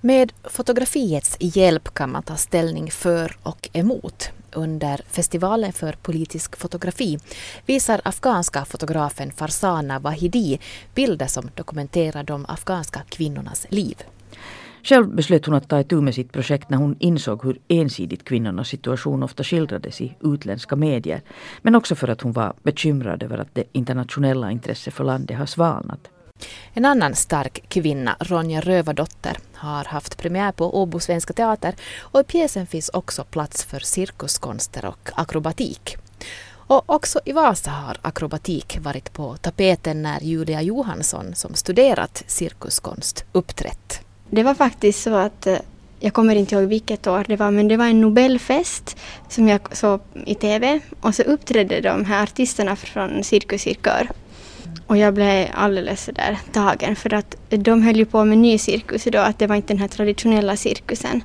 Med fotografiets hjälp kan man ta ställning för och emot. Under festivalen för politisk fotografi visar afghanska fotografen Farsana Wahidi bilder som dokumenterar de afghanska kvinnornas liv. Själv beslöt hon att ta itu med sitt projekt när hon insåg hur ensidigt kvinnornas situation ofta skildrades i utländska medier. Men också för att hon var bekymrad över att det internationella intresset för landet har svalnat. En annan stark kvinna, Ronja Rövardotter, har haft premiär på Åbo Svenska Teater och i pjäsen finns också plats för cirkuskonster och akrobatik. Och också i Vasa har akrobatik varit på tapeten när Julia Johansson, som studerat cirkuskonst, uppträtt. Det var faktiskt så att eh, jag kommer inte ihåg vilket år det var, men det var en Nobelfest som jag såg i TV och så uppträdde de här artisterna från Cirkus Cirkör. Och jag blev alldeles sådär tagen för att de höll ju på med ny cirkus då, att det var inte den här traditionella cirkusen.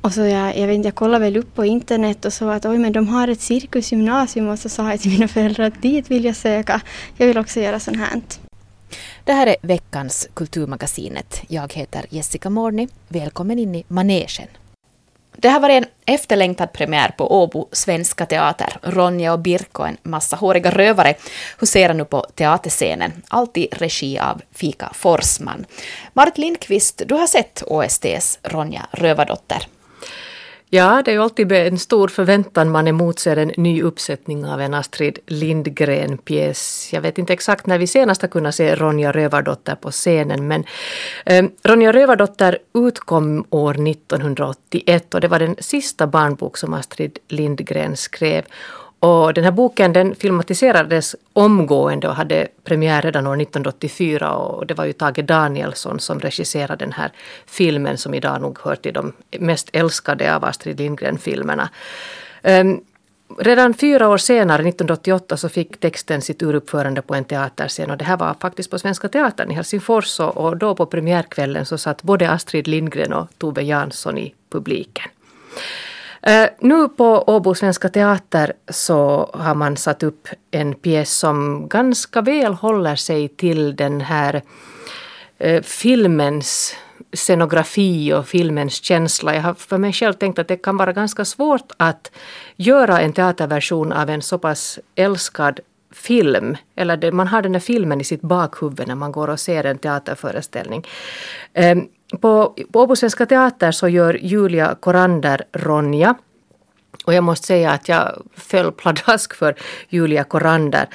Och så jag, jag vet inte, jag kollade väl upp på internet och så att oj men de har ett cirkusgymnasium och så sa jag till mina föräldrar att dit vill jag söka. Jag vill också göra sånt här. Det här är veckans Kulturmagasinet. Jag heter Jessica Morni. Välkommen in i manegen. Det har varit en efterlängtad premiär på Åbo Svenska Teater. Ronja och Birk och en massa håriga rövare huserar nu på teaterscenen, allt i regi av Fika Forsman. Marit Lindqvist, du har sett OSTs Ronja Rövardotter. Ja, det är ju alltid en stor förväntan man emotser en ny uppsättning av en Astrid Lindgren-pjäs. Jag vet inte exakt när vi senast har kunnat se Ronja Rövardotter på scenen men eh, Ronja Rövardotter utkom år 1981 och det var den sista barnbok som Astrid Lindgren skrev. Och den här boken den filmatiserades omgående och hade premiär redan år 1984 och det var ju Tage Danielsson som regisserade den här filmen som idag nog hör till de mest älskade av Astrid Lindgren-filmerna. Um, Redan fyra år senare, 1988, så fick texten sitt uruppförande på en teaterscen och det här var faktiskt på Svenska Teatern i Helsingfors och då på premiärkvällen så satt både Astrid Lindgren och Tove Jansson i publiken. Uh, nu på Åbo Svenska Teater så har man satt upp en pjäs som ganska väl håller sig till den här uh, filmens scenografi och filmens känsla. Jag har för mig själv tänkt att det kan vara ganska svårt att göra en teaterversion av en så pass älskad film, eller det, man har den här filmen i sitt bakhuvud när man går och ser en teaterföreställning. Um, på, på Åbo Svenska Teater så gör Julia Korander Ronja. Och jag måste säga att jag föll pladask för Julia Korander.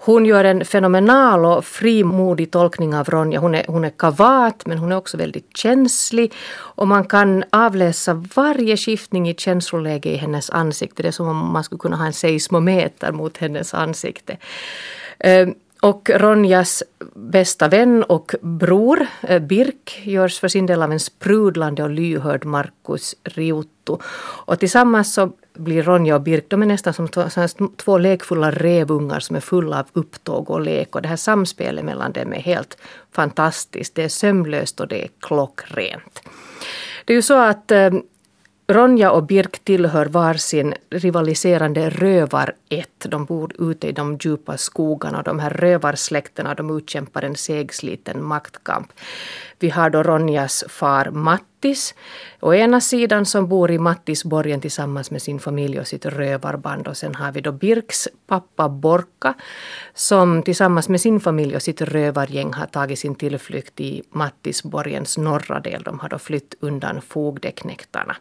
Hon gör en fenomenal och frimodig tolkning av Ronja. Hon är, hon är kavat men hon är också väldigt känslig. Och man kan avläsa varje skiftning i känsloläge i hennes ansikte. Det är som om man skulle kunna ha en seismometer mot hennes ansikte. Ehm, och Ronjas bästa vän och bror eh, Birk görs för sin del av en sprudlande och lyhörd Markus Riuttu. Och tillsammans så blir Ronja och Birk, de är nästan som två, två lekfulla revungar som är fulla av upptåg och lek. Och det här samspelet mellan dem är helt fantastiskt. Det är sömlöst och det är klockrent. Det är ju så att eh, Ronja och Birk tillhör varsin rivaliserande rövarätt. De bor ute i de djupa skogarna. De här rövarsläkterna de utkämpar en segsliten maktkamp. Vi har då Ronjas far Mattis å ena sidan som bor i Mattisborgen tillsammans med sin familj och sitt rövarband. Och sen har vi då Birks pappa Borka som tillsammans med sin familj och sitt rövargäng har tagit sin tillflykt i Mattisborgens norra del. De har då flytt undan fogdeknektarna.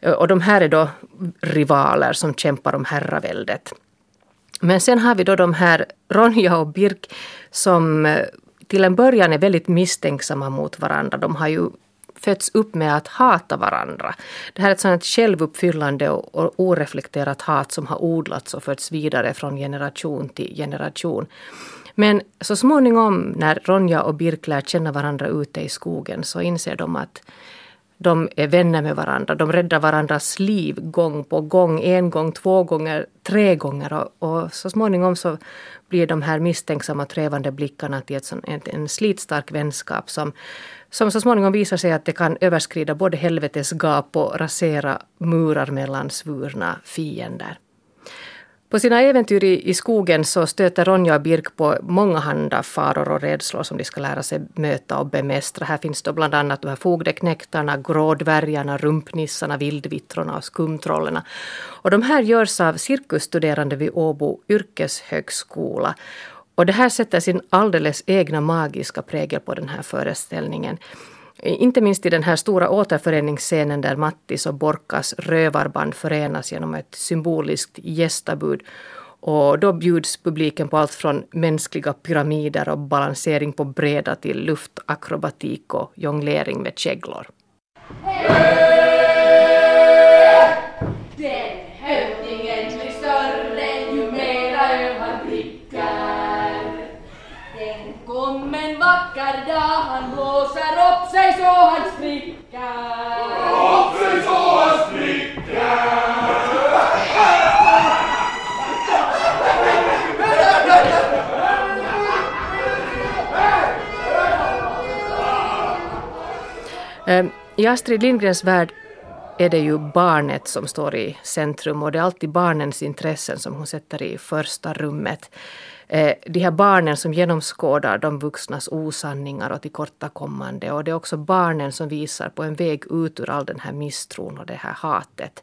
Eh, och de här är då rivaler som kämpar om herraväldet. Men sen har vi då de här Ronja och Birk som eh, till en början är väldigt misstänksamma mot varandra. De har ju fötts upp med att hata varandra. Det här är ett sådant självuppfyllande och oreflekterat hat som har odlats och förts vidare från generation till generation. Men så småningom när Ronja och Birk lär känna varandra ute i skogen så inser de att de är vänner med varandra, de räddar varandras liv gång på gång, en gång, två gånger, tre gånger. Och, och så småningom så blir de här misstänksamma trävande blickarna till ett, en, en slitstark vänskap som, som så småningom visar sig att det kan överskrida både helvetes gap och rasera murar mellan svurna fiender. På sina äventyr i, i skogen så stöter Ronja och Birk på många handa faror och rädslor som de ska lära sig möta och bemästra. Här finns då bland annat de här fogdeknäktarna, grådvärgarna, rumpnissarna, vildvittrorna och skumtrollerna. Och de här görs av cirkusstuderande vid Åbo yrkeshögskola. Och det här sätter sin alldeles egna magiska prägel på den här föreställningen. Inte minst i den här stora återföreningsscenen där Mattis och Borkas rövarband förenas genom ett symboliskt gästabud. Och då bjuds publiken på allt från mänskliga pyramider och balansering på breda till luftakrobatik och jonglering med käglor. Hey! I Astrid Lindgrens värld är det ju barnet som står i centrum och det är alltid barnens intressen som hon sätter i första rummet. Eh, de här barnen som genomskådar de vuxnas osanningar och tillkortakommande och det är också barnen som visar på en väg ut ur all den här misstron och det här hatet.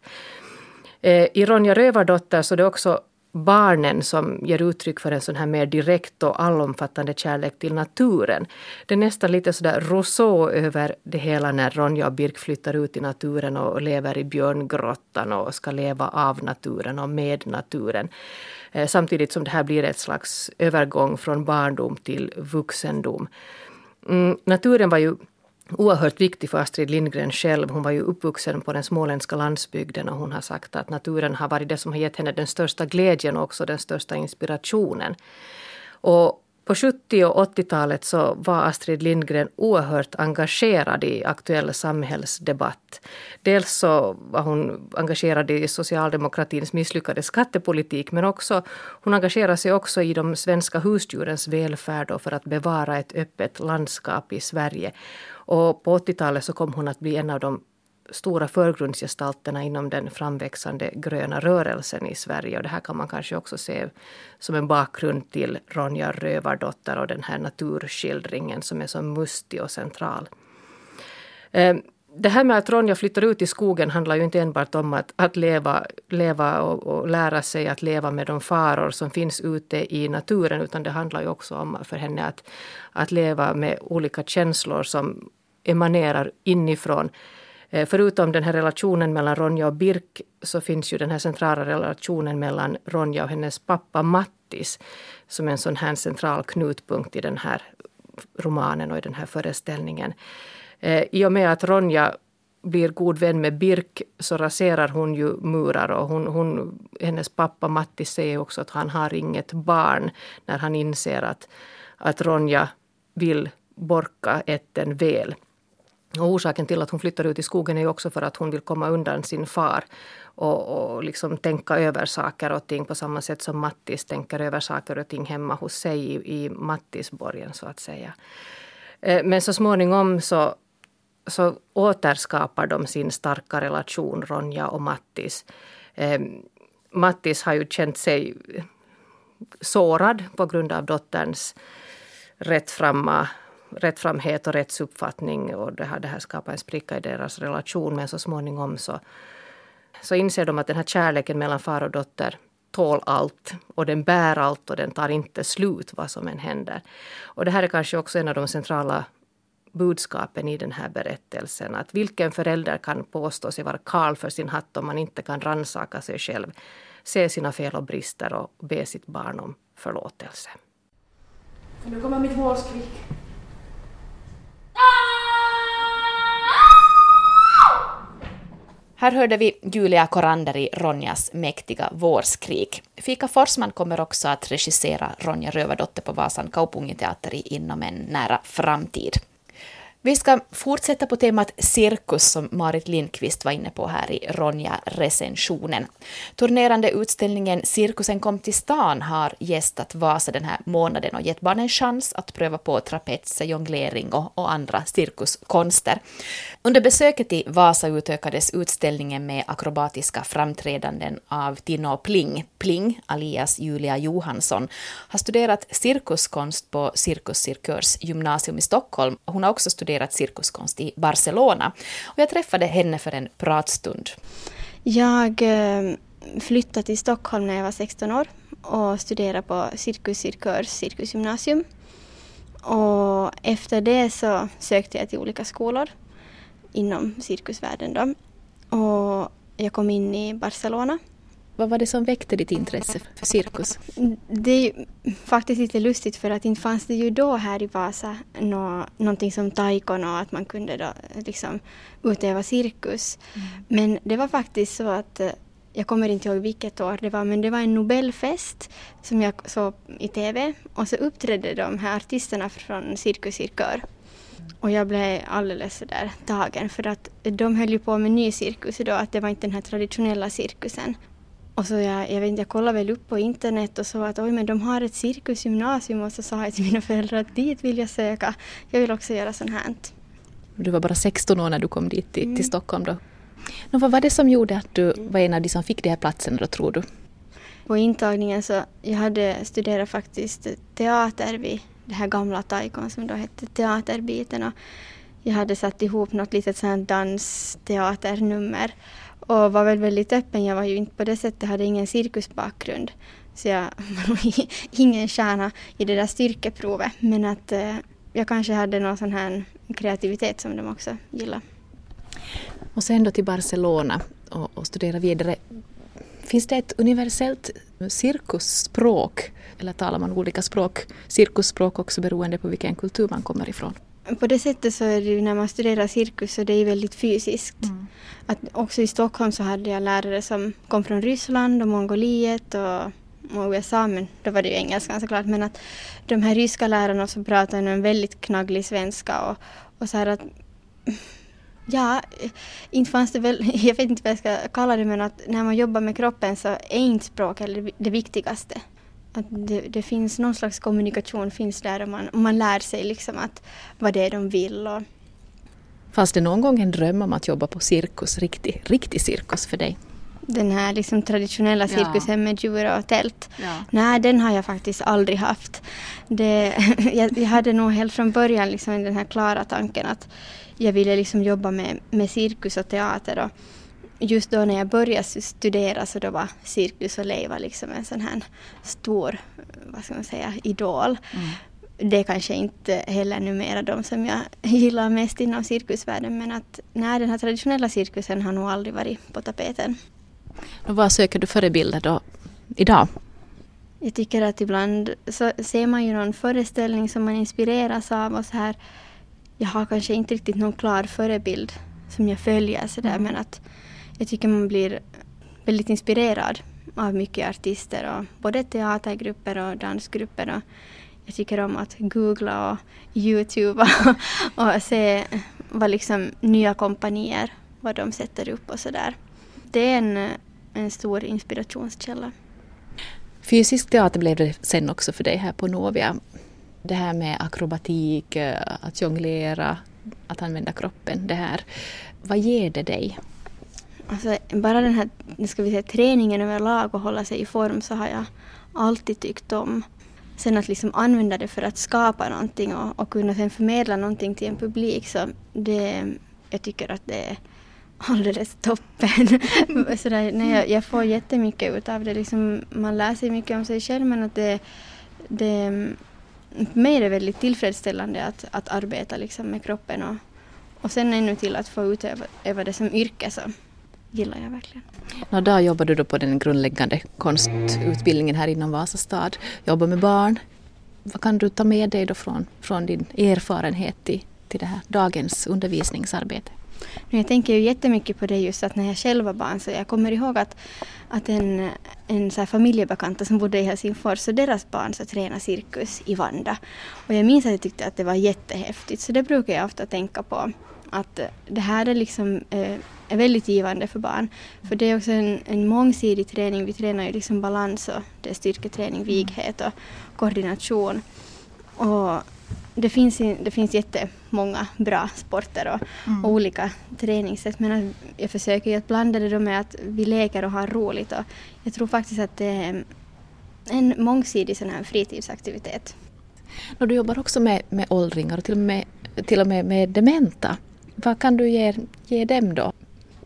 Eh, I Ronja Rövardotter så är det också barnen som ger uttryck för en sån här mer direkt och allomfattande kärlek till naturen. Det är nästan lite sådär Rousseau över det hela när Ronja och Birk flyttar ut i naturen och lever i björngrottan och ska leva av naturen och med naturen. Eh, samtidigt som det här blir ett slags övergång från barndom till vuxendom. Mm, naturen var ju oerhört viktig för Astrid Lindgren själv. Hon var ju uppvuxen på den småländska landsbygden och hon har sagt att naturen har varit det som har gett henne den största glädjen och också den största inspirationen. Och på 70 och 80-talet så var Astrid Lindgren oerhört engagerad i aktuell samhällsdebatt. Dels så var hon engagerad i socialdemokratins misslyckade skattepolitik men också hon engagerade sig också i de svenska husdjurens välfärd och för att bevara ett öppet landskap i Sverige. Och på 80-talet så kom hon att bli en av de stora förgrundsgestalterna inom den framväxande gröna rörelsen i Sverige. Och det här kan man kanske också se som en bakgrund till Ronja Rövardotter och den här naturskildringen som är så mustig och central. Eh, det här med att Ronja flyttar ut i skogen handlar ju inte enbart om att, att leva, leva och, och, lära sig att leva med de faror som finns ute i naturen utan det handlar ju också om för henne att, att leva med olika känslor som emanerar inifrån. Eh, förutom den här relationen mellan Ronja och Birk så finns ju den här centrala relationen mellan Ronja och hennes pappa Mattis som en sån här central knutpunkt i den här romanen och i den här föreställningen. Eh, I och med att Ronja blir god vän med Birk så raserar hon ju murar och hon, hon, hennes pappa Matti säger också att han har inget barn när han inser att, att Ronja vill Borka ätten väl. Och orsaken till att hon flyttar ut i skogen är ju också för att hon vill komma undan sin far och, och liksom tänka över saker och ting på samma sätt som Mattis tänker över saker och ting hemma hos sig i, i Mattisborgen så att säga. Eh, men så småningom så så återskapar de sin starka relation, Ronja och Mattis. Eh, Mattis har ju känt sig sårad på grund av dotterns rättframma rättframhet och rättsuppfattning och det har, det här skapat en spricka i deras relation men så småningom så, så inser de att den här kärleken mellan far och dotter tål allt och den bär allt och den tar inte slut vad som än händer. Och det här är kanske också en av de centrala budskapen i den här berättelsen. Att vilken förälder kan påstå sig vara karl för sin hatt om man inte kan ransaka sig själv, se sina fel och brister och be sitt barn om förlåtelse. Nu kommer mitt målskrik. Här hörde vi Julia Korander i Ronjas mäktiga vårskrik. Fika Forsman kommer också att regissera Ronja Rövardotter på Vasan Kaupunginteatteri inom en nära framtid. Vi ska fortsätta på temat cirkus som Marit Lindqvist var inne på här i Ronja-recensionen. Turnerande utställningen Cirkusen kom till stan har gästat Vasa den här månaden och gett barnen en chans att pröva på trapets, jonglering och, och andra cirkuskonster. Under besöket i Vasa utökades utställningen med akrobatiska framträdanden av Tino Pling. Pling, alias Julia Johansson, har studerat cirkuskonst på Cirkus Cirkörs gymnasium i Stockholm. Hon har också studerat studerat cirkuskonst i Barcelona. Och jag träffade henne för en pratstund. Jag eh, flyttade till Stockholm när jag var 16 år och studerade på Cirkus Cirkörs cirkusgymnasium. Och efter det så sökte jag till olika skolor inom cirkusvärlden. Då. Och jag kom in i Barcelona vad var det som väckte ditt intresse för cirkus? Det är faktiskt lite lustigt för att inte fanns det ju då här i Vasa nå, någonting som taikon och att man kunde då liksom utöva cirkus. Mm. Men det var faktiskt så att eh, jag kommer inte ihåg vilket år det var, men det var en Nobelfest som jag såg i TV och så uppträdde de här artisterna från Cirkus Cirkör. Och jag blev alldeles sådär tagen för att de höll ju på med ny cirkus idag, att det var inte den här traditionella cirkusen. Och så jag, jag, vet inte, jag kollade väl upp på internet och så att oj men de har ett cirkusgymnasium och så sa jag till mina föräldrar att dit vill jag söka. Jag vill också göra sånt här. Du var bara 16 år när du kom dit till, mm. till Stockholm då. Men vad var det som gjorde att du var en av de som fick de här platserna då tror du? På intagningen så jag hade studerat faktiskt teater vid det här gamla Taikon som då hette Teaterbiten och jag hade satt ihop något litet sånt dansteaternummer och var väl väldigt öppen. Jag var ju inte på det sättet, hade ingen cirkusbakgrund. Så jag var ingen stjärna i det där styrkeprovet. Men att eh, jag kanske hade någon sån här kreativitet som de också gillar. Och sen då till Barcelona och, och studera vidare. Finns det ett universellt cirkusspråk? Eller talar man olika språk, cirkusspråk också beroende på vilken kultur man kommer ifrån? På det sättet så är det ju när man studerar cirkus så det är väldigt fysiskt. Mm. Att också i Stockholm så hade jag lärare som kom från Ryssland och Mongoliet och, och USA, men då var det ju engelskan såklart. Men att de här ryska lärarna så pratade en väldigt knagglig svenska och, och så här att Ja, inte fanns det väl, jag vet inte vad jag ska kalla det, men att när man jobbar med kroppen så är inte språk det viktigaste att det, det, finns någon slags kommunikation finns där och man, och man lär sig liksom att vad det är de vill. Och... Fanns det någon gång en dröm om att jobba på cirkus, riktig, riktig cirkus för dig? Den här liksom traditionella cirkusen ja. med djur och tält. Ja. Nej, den har jag faktiskt aldrig haft. Det, jag, jag, hade nog helt från början liksom den här klara tanken att jag ville liksom jobba med, med cirkus och teater. Och, just då när jag började studera så då var Cirkus och Leiva liksom en sån här stor, vad ska man säga, idol. Mm. Det är kanske inte heller numera de som jag gillar mest inom cirkusvärlden men att nej, den här traditionella cirkusen har nog aldrig varit på tapeten. Och vad söker du förebilder då idag? Jag tycker att ibland så ser man ju någon föreställning som man inspireras av och så här. Jag har kanske inte riktigt någon klar förebild som jag följer sådär mm. men att jag tycker man blir väldigt inspirerad av mycket artister och både teatergrupper och dansgrupper. Och jag tycker om att googla och youtuba och, se vad liksom nya kompanier, vad de sätter upp och sådär. Det är en, en stor inspirationskälla. Fysisk teater blev det sen också för dig här på Novia. Det här med akrobatik, eh, att jonglera, att använda kroppen, det här. Vad ger det dig? Alltså, bara den här ska vi säga, träningen överlag och hålla sig i form så har jag alltid tyckt om. Sen att liksom använda det för att skapa någonting och, och kunna sen förmedla någonting till en publik så det, jag tycker att det är alldeles toppen. Sådär, nej, jag, jag får jättemycket ut av det. Liksom, man lär sig mycket om sig själv men att det, det för mig är det väldigt tillfredsställande att, att arbeta liksom med kroppen och, och sen ännu till att få utöva det som yrke. Så gillar jag verkligen. Nå, där jobbar du då på den grundläggande konstutbildningen här inom Vasa stad. Jobbar med barn. Vad kan du ta med dig då från, från din erfarenhet till, till det här dagens undervisningsarbete? Jag tänker ju jättemycket på det just att när jag själv var barn så jag kommer ihåg att, att en, en så familjebekanta som bodde i Helsingfors så deras barn så tränade cirkus i Vanda. Och jag minns att jag tyckte att det var jättehäftigt så det brukar jag ofta tänka på. Att det här är liksom eh, är väldigt givande för barn. För det är också en, en mångsidig träning. Vi tränar ju liksom balans och det är styrketräning, vighet och koordination. Och det finns, det finns jättemånga bra sporter och, mm. och olika träningssätt men jag försöker ju att blanda det med att vi leker och har roligt och jag tror faktiskt att det är en mångsidig sån här fritidsaktivitet. Du jobbar också med, med åldringar och till och med, till och med med dementa. Vad kan du ge, ge dem då?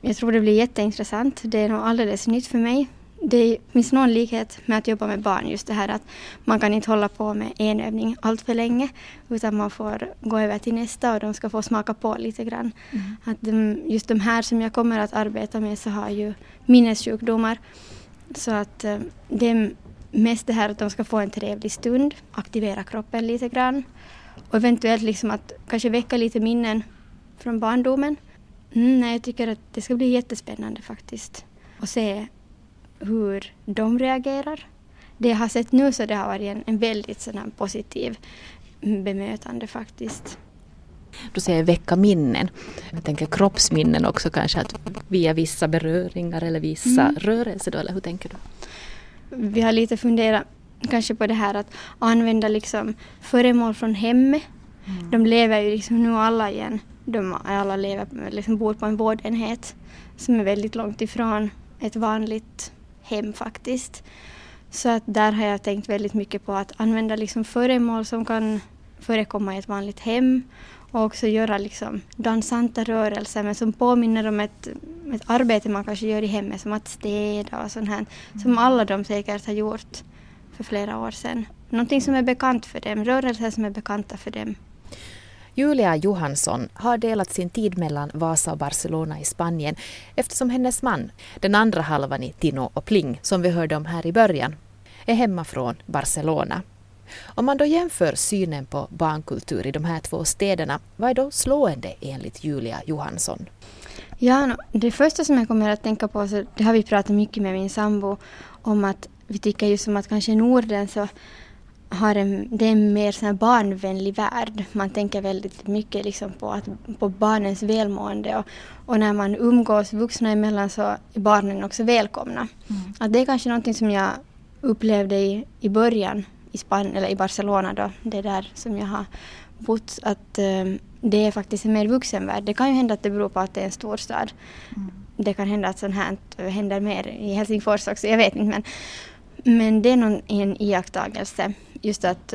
Jag tror det blir jätteintressant. Det är nog alldeles nytt för mig det finns någon likhet med att jobba med barn, just det här att man kan inte hålla på med en övning allt för länge utan man får gå över till nästa och de ska få smaka på lite grann. Mm. Att de, just de här som jag kommer att arbeta med så har ju minnessjukdomar. Så att eh, det är mest det här att de ska få en trevlig stund, aktivera kroppen lite grann och eventuellt liksom att kanske väcka lite minnen från barndomen. Mm, nej, jag tycker att det ska bli jättespännande faktiskt att se hur de reagerar. Det jag har sett nu så det har varit en, en väldigt sån positiv bemötande faktiskt. Du säger väcka minnen. Jag tänker kroppsminnen också kanske, att via vissa beröringar eller vissa mm. rörelser då, eller hur tänker du? Vi har lite funderat kanske på det här att använda liksom föremål från hemmet. Mm. De lever ju liksom nu alla igen. De alla lever, liksom bor på en vårdenhet som är väldigt långt ifrån ett vanligt hem faktiskt. Så att där har jag tänkt väldigt mycket på att använda liksom föremål som kan förekomma i ett vanligt hem och också göra liksom dansanta rörelser men som påminner om ett, ett arbete man kanske gör i hemmet som att städa och sånt här som alla de säkert har gjort för flera år sedan. Någonting som är bekant för dem, rörelser som är bekanta för dem. Julia Johansson har delat sin tid mellan Vasa och Barcelona i Spanien eftersom hennes man, den andra halvan i Tino och Pling, som vi hörde om här i början, är hemma från Barcelona. Om man då jämför synen på barnkultur i de här två städerna, vad är då slående enligt Julia Johansson? Ja, det första som jag kommer att tänka på, så det har vi pratat mycket med min sambo om att vi tycker just som att kanske Norden så har en, det är en mer sån barnvänlig värld. Man tänker väldigt mycket liksom på, att, på barnens välmående och, och när man umgås vuxna emellan så är barnen också välkomna. Mm. Att det är kanske någonting som jag upplevde i, i början i, Span eller i Barcelona då, det är där som jag har bott, att um, det är faktiskt en mer vuxen värld. Det kan ju hända att det beror på att det är en storstad. Mm. Det kan hända att sånt här händer mer i Helsingfors också, jag vet inte men men det är någon, en iakttagelse, just att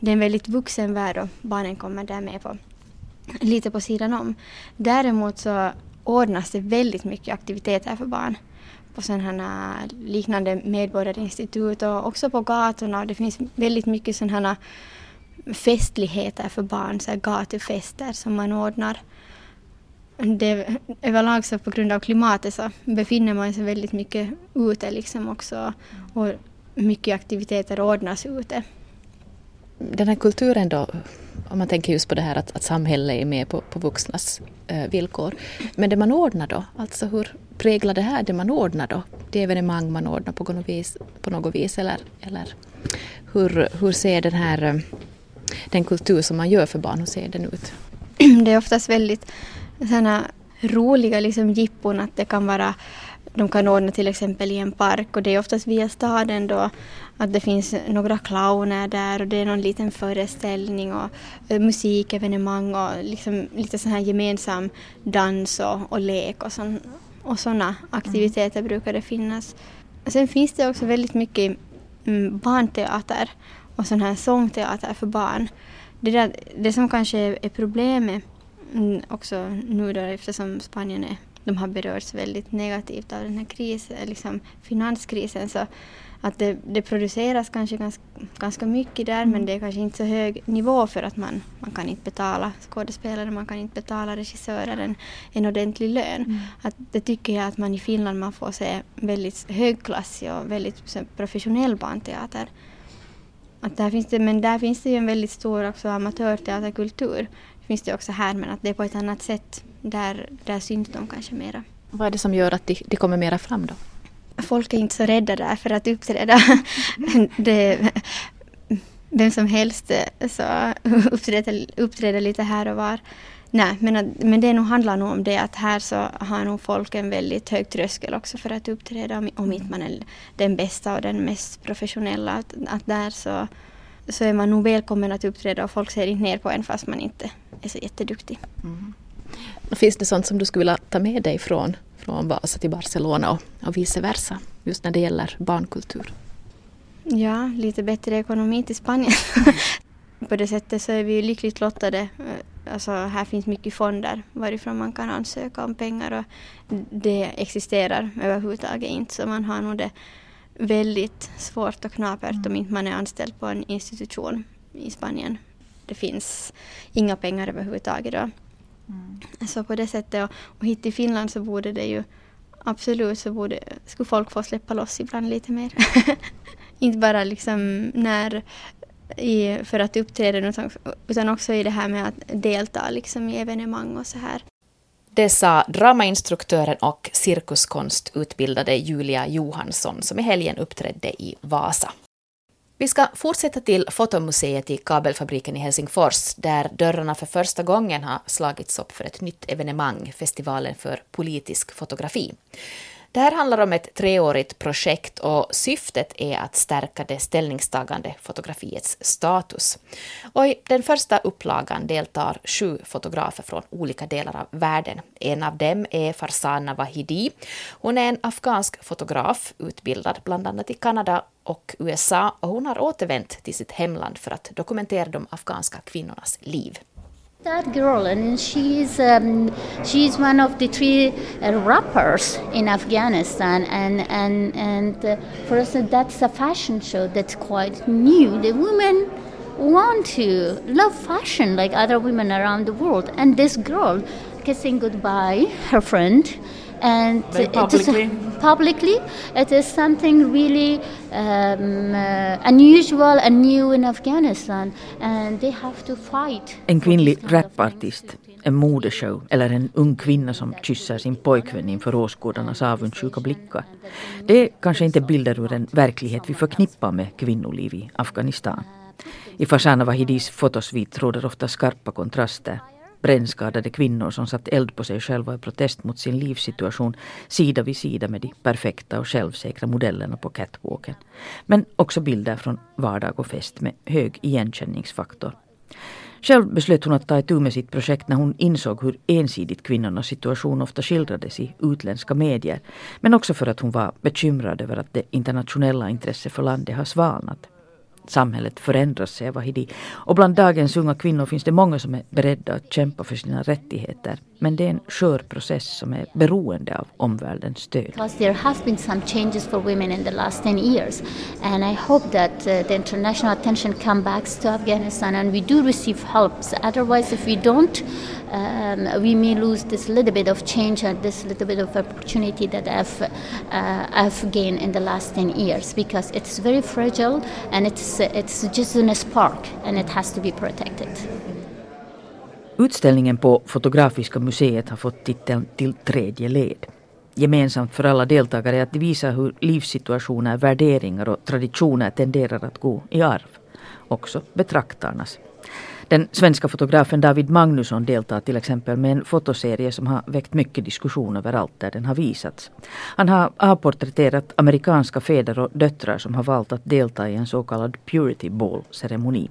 det är en väldigt vuxen värld och barnen kommer där med på lite på sidan om. Däremot så ordnas det väldigt mycket aktiviteter för barn på sådana liknande medborgarinstitut och också på gatorna. Det finns väldigt mycket sådana festligheter för barn, så här gatufester som man ordnar. Det, överlag så på grund av klimatet så befinner man sig väldigt mycket ute liksom också och mycket aktiviteter ordnas ute. Den här kulturen då, om man tänker just på det här att, att samhället är med på, på vuxnas eh, villkor. Men det man ordnar då, alltså hur präglar det här det man ordnar då? Det evenemang man ordnar på något vis, på något vis eller, eller hur, hur ser den här eh, den kultur som man gör för barn, hur ser den ut? Det är oftast väldigt sådana roliga liksom jippon att det kan vara de kan ordna till exempel i en park och det är oftast via staden då att det finns några clowner där och det är någon liten föreställning och uh, musikevenemang och liksom lite sån här gemensam dans och, och lek och, sån, och sådana aktiviteter mm. brukar det finnas. Sen finns det också väldigt mycket mm, barnteater och sån här sångteater för barn. Det, där, det som kanske är problemet mm, också nu då eftersom Spanien är de har berörts väldigt negativt av den här krisen, liksom finanskrisen. Så att det, det produceras kanske ganska, ganska mycket där mm. men det är kanske inte så hög nivå för att man, man kan inte betala skådespelare, man kan inte betala regissörer en, en ordentlig lön. Mm. Att det tycker jag att man i Finland man får se väldigt högklassig och väldigt professionell barnteater. Att där finns det, men där finns det ju en väldigt stor också amatörteaterkultur. Finns det också här men att det är på ett annat sätt. Där, där syns de kanske mera. Vad är det som gör att de, de kommer mera fram då? Folk är inte så rädda där för att uppträda. det, vem som helst eh, så uppträder, uppträder lite här och var. Nej, men, men det nog handlar nog om det att här så har nog folk en väldigt hög tröskel också för att uppträda om, om inte man är den bästa och den mest professionella. Att, att där så, så är man nog välkommen att uppträda och folk ser inte ner på en fast man inte är så jätteduktig. Mm. Finns det sånt som du skulle vilja ta med dig från, från Vasa till Barcelona och, och vice versa, just när det gäller barnkultur? Ja, lite bättre ekonomi till Spanien. på det sättet så är vi lyckligt lottade. Alltså här finns mycket fonder varifrån man kan ansöka om pengar och det existerar överhuvudtaget inte så man har nog det väldigt svårt och knapert mm. om inte man är anställd på en institution i Spanien. Det finns inga pengar överhuvudtaget då. Mm. Så på det sättet och, och hit till Finland så borde det ju absolut så borde, skulle folk få släppa loss ibland lite mer. inte bara liksom när i, för att uppträda utan också i det här med att delta liksom i evenemang och så här. Det sa dramainstruktören och cirkuskonstutbildade Julia Johansson som i helgen uppträdde i Vasa. Vi ska fortsätta till Fotomuseet i Kabelfabriken i Helsingfors där dörrarna för första gången har slagits upp för ett nytt evenemang, Festivalen för politisk fotografi. Det här handlar om ett treårigt projekt och syftet är att stärka det ställningstagande fotografiets status. Och I den första upplagan deltar sju fotografer från olika delar av världen. En av dem är Farsana Wahidi. Hon är en afghansk fotograf utbildad bland annat i Kanada och USA och hon har återvänt till sitt hemland för att dokumentera de afghanska kvinnornas liv. That girl, and she's um, she's one of the three uh, rappers in Afghanistan, and and and uh, for us that's a fashion show that's quite new. The women want to love fashion like other women around the world, and this girl kissing goodbye her friend and publicly. It is, publicly it is something really um, uh, unusual and new in Afghanistan and they have to fight. En kvinnlig rapartist, en modeshow eller en ung kvinna som kysser sin pojkvän inför åskådarnas avundsjuka blickar. Det är kanske inte bilder ur en verklighet vi förknippar med kvinnoliv i Afghanistan. I Farzana Wahidis fotosvit råder ofta skarpa kontraster brännskadade kvinnor som satt eld på sig själva i protest mot sin livssituation sida vid sida med de perfekta och självsäkra modellerna på catwalken. Men också bilder från vardag och fest med hög igenkänningsfaktor. Själv beslöt hon att ta itu med sitt projekt när hon insåg hur ensidigt kvinnornas situation ofta skildrades i utländska medier. Men också för att hon var bekymrad över att det internationella intresset för landet har svalnat. Samhället förändras, säger Wahidi. Och bland dagens unga kvinnor finns det många som är beredda att kämpa för sina rättigheter. Men det är en skör process som är beroende av omvärldens stöd. Det there has been some changes for women in the last 10 years. And I hope that kommer the international attention comes back to Afghanistan and we do receive help. Otherwise, if we don't, um, we may lose this little bit of change and this little bit of opportunity that I've, uh, I've gained in the last 10 years because it's very fragile and it's, it's just in a spark and it has to be protected. Utställningen på Fotografiska museet har fått titeln Till tredje led. Gemensamt för alla deltagare är att de visar hur livssituationer, värderingar och traditioner tenderar att gå i arv. Också betraktarnas. Den svenska fotografen David Magnusson deltar till exempel med en fotoserie som har väckt mycket diskussion överallt där den har visats. Han har avporträtterat amerikanska fäder och döttrar som har valt att delta i en så kallad Purity Ball-ceremoni.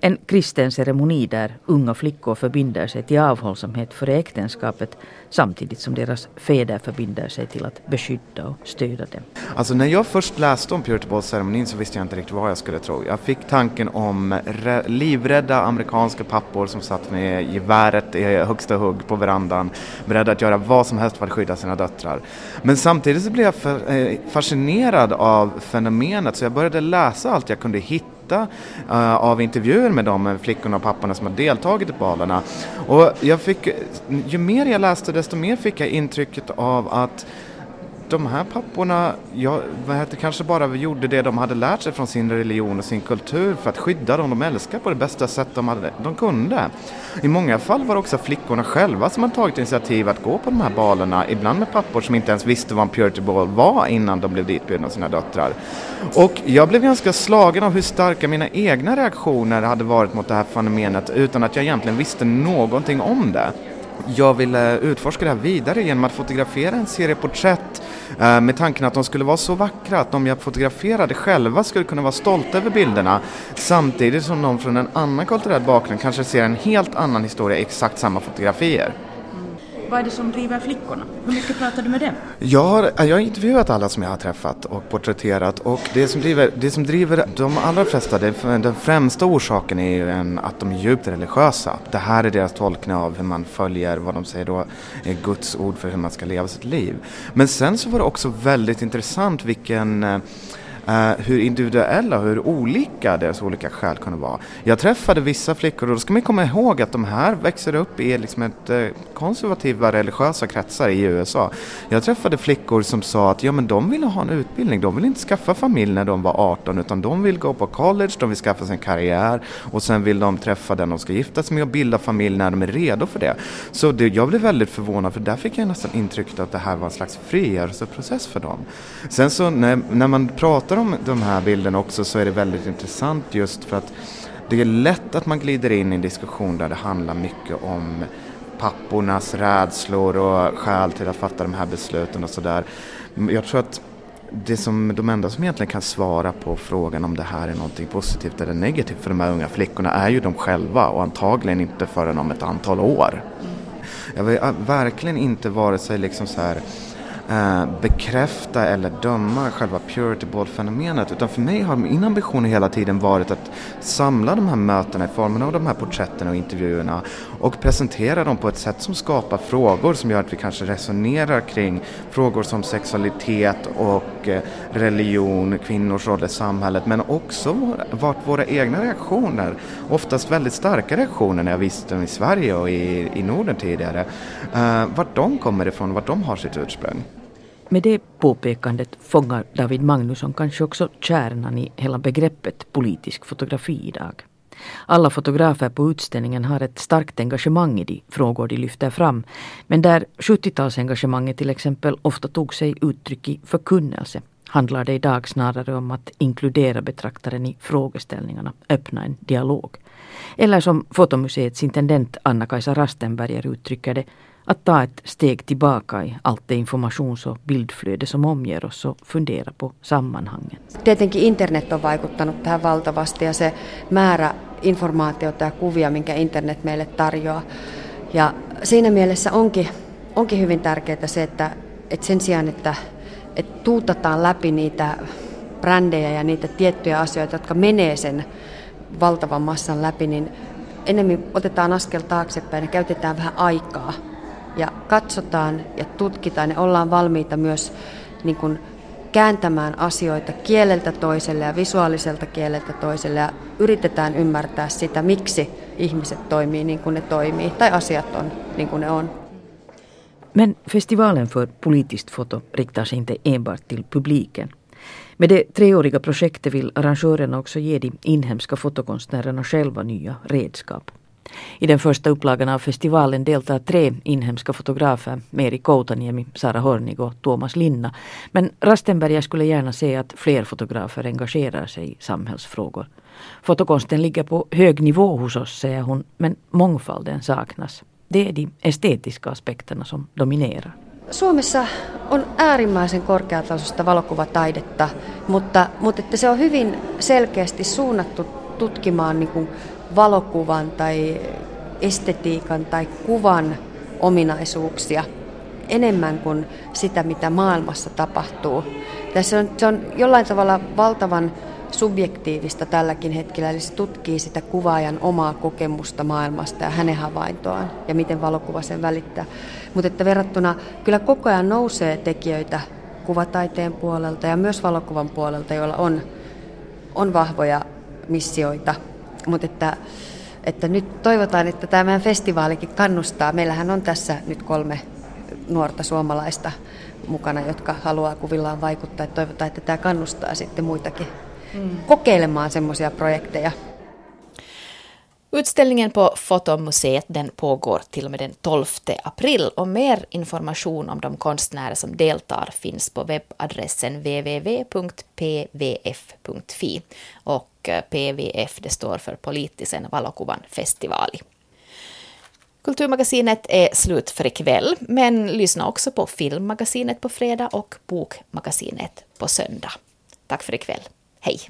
En kristen ceremoni där unga flickor förbinder sig till avhållsamhet före äktenskapet samtidigt som deras fäder förbinder sig till att beskydda och stödja dem. Alltså när jag först läste om Purity Ball-ceremonin så visste jag inte riktigt vad jag skulle tro. Jag fick tanken om livrädda amerikanska pappor som satt med geväret i högsta hugg på verandan beredda att göra vad som helst för att skydda sina döttrar. Men samtidigt så blev jag eh, fascinerad av fenomenet så jag började läsa allt jag kunde hitta hitta uh, eh, av intervjuer med de flickorna och papporna som har deltagit i balerna. Och jag fick, ju mer jag läste desto mer fick jag intrycket av att de här papporna, ja, vad heter, kanske bara gjorde det de hade lärt sig från sin religion och sin kultur för att skydda dem de älskar på det bästa sätt de, hade, de kunde. I många fall var det också flickorna själva som hade tagit initiativ att gå på de här balerna, ibland med pappor som inte ens visste vad en purity ball var innan de blev ditbjudna av sina döttrar. Och jag blev ganska slagen av hur starka mina egna reaktioner hade varit mot det här fenomenet utan att jag egentligen visste någonting om det jag ville eh, utforska det här vidare genom att fotografera en serie porträtt eh, med tanken att de skulle vara så vackra att de jag fotograferade själva skulle kunna vara stolta över bilderna samtidigt som de från en annan kulturell bakgrund kanske ser en helt annan historia i exakt samma fotografier. Vad är det som driver flickorna? Hur mycket pratar du med dem? Jag har, jag har intervjuat alla som jag har träffat och porträtterat och det som driver, det som driver de allra flesta, det, den främsta orsaken är ju en, att de är djupt religiösa. Det här är deras tolkning av hur man följer vad de säger då är Guds ord för hur man ska leva sitt liv. Men sen så var det också väldigt intressant vilken eh, eh, hur individuella och hur olika deras olika skäl kunde vara. Jag träffade vissa flickor och då ska man komma ihåg att de här växer upp i liksom ett eh, konservativa religiösa kretsar i USA. Jag träffade flickor som sa att ja, men de ville ha en utbildning, de ville inte skaffa familj när de var 18 utan de vill gå på college, de vill skaffa sig en karriär och sen vill de träffa den de ska gifta sig med och bilda familj när de är redo för det. Så det, jag blev väldigt förvånad för där fick jag nästan intrycket att det här var en slags frigörelseprocess för dem. Sen så när, när man pratar om de här bilderna också så är det väldigt intressant just för att det är lätt att man glider in i en diskussion där det handlar mycket om pappornas rädslor och skäl till att fatta de här besluten och sådär. Jag tror att det som, de enda som egentligen kan svara på frågan om det här är någonting positivt eller negativt för de här unga flickorna är ju de själva och antagligen inte förrän om ett antal år. Jag vill verkligen inte vare sig liksom så här eh, bekräfta eller döma själva purity ball-fenomenet utan för mig har min ambition hela tiden varit att samla de här mötena i formen av de här porträtten och intervjuerna och presentera dem på ett sätt som skapar frågor som gör att vi kanske resonerar kring frågor som sexualitet och eh, religion, kvinnors roll i samhället men också vart våra egna reaktioner, oftast väldigt starka reaktioner när jag visste dem i Sverige och i, i Norden tidigare, eh, vart de kommer ifrån, vart de har sitt ursprung. Med det påpekandet fångar David Magnusson kanske också kärnan i hela begreppet politisk fotografi idag. Alla fotografer på utställningen har ett starkt engagemang i de frågor de lyfter fram, men där 70-talsengagemanget till exempel ofta tog sig uttryck i förkunnelse handlar det idag snarare om att inkludera betraktaren i frågeställningarna, öppna en dialog. Eller som Fotomuseets intendent Anna-Kajsa Rastenberger uttrycker det, att ta ett steg tillbaka i allt det informations och bildflöde som omger oss och fundera på sammanhangen. Tietenkin internet on vaikuttanut tähän valtavasti ja se määrä informaatiota ja kuvia, minkä internet meille tarjoaa. Ja siinä mielessä onkin, onkin hyvin tärkeää se, että, että sen sijaan, että, että tuutataan läpi niitä brändejä ja niitä tiettyjä asioita, jotka menee sen valtavan massan läpi, niin enemmän otetaan askel taaksepäin ja käytetään vähän aikaa ja katsotaan ja tutkitaan ja ollaan valmiita myös niin kuin kääntämään asioita kieleltä toiselle ja visuaaliselta kieleltä toiselle ja yritetään ymmärtää sitä, miksi ihmiset toimii niin kuin ne toimii tai asiat on niin kuin ne on. Men festivalen för politiskt foto riktar sig inte enbart till publiken. Med det treåriga projektet vill arrangörerna också ge de inhemska fotokonstnärerna själva nya redskap. I den första upplagan av festivalen deltar tre inhemska fotografer, Meri Koutaniemi, Sara Hornig och Tuomas Linna. Men Rastenberger skulle gärna se att fler fotografer engagerar sig i samhällsfrågor. Fotokonsten ligger på hög nivå hos oss, säger hon, men mångfalden saknas. Det är de estetiska aspekterna som dominerar. Suomessa on äärimmäisen korkeatasoista valokuvataidetta, mutta, mutta että se on hyvin selkeästi suunnattu tutkimaan niin kuin valokuvan tai estetiikan tai kuvan ominaisuuksia enemmän kuin sitä, mitä maailmassa tapahtuu. Tässä on, se on jollain tavalla valtavan subjektiivista tälläkin hetkellä, eli se tutkii sitä kuvaajan omaa kokemusta maailmasta ja hänen havaintoaan ja miten valokuva sen välittää. Mutta että verrattuna kyllä koko ajan nousee tekijöitä kuvataiteen puolelta ja myös valokuvan puolelta, joilla on, on vahvoja missioita mutta että, että nyt toivotaan, että tämä festivaalikin kannustaa. Meillähän on tässä nyt kolme nuorta suomalaista mukana, jotka haluaa kuvillaan vaikuttaa. Että toivotaan, että tämä kannustaa sitten muitakin mm. kokeilemaan semmoisia projekteja. Utställningen på Fotomuseet den pågår till och med den 12 april och mer information om de konstnärer som deltar finns på webbadressen www.pvf.fi och Eh, PVF det står för Politisen valokuvan Festivali. Kulturmagasinet är slut för ikväll, men lyssna också på Filmmagasinet på fredag och Bokmagasinet på söndag. Tack för ikväll. Hej!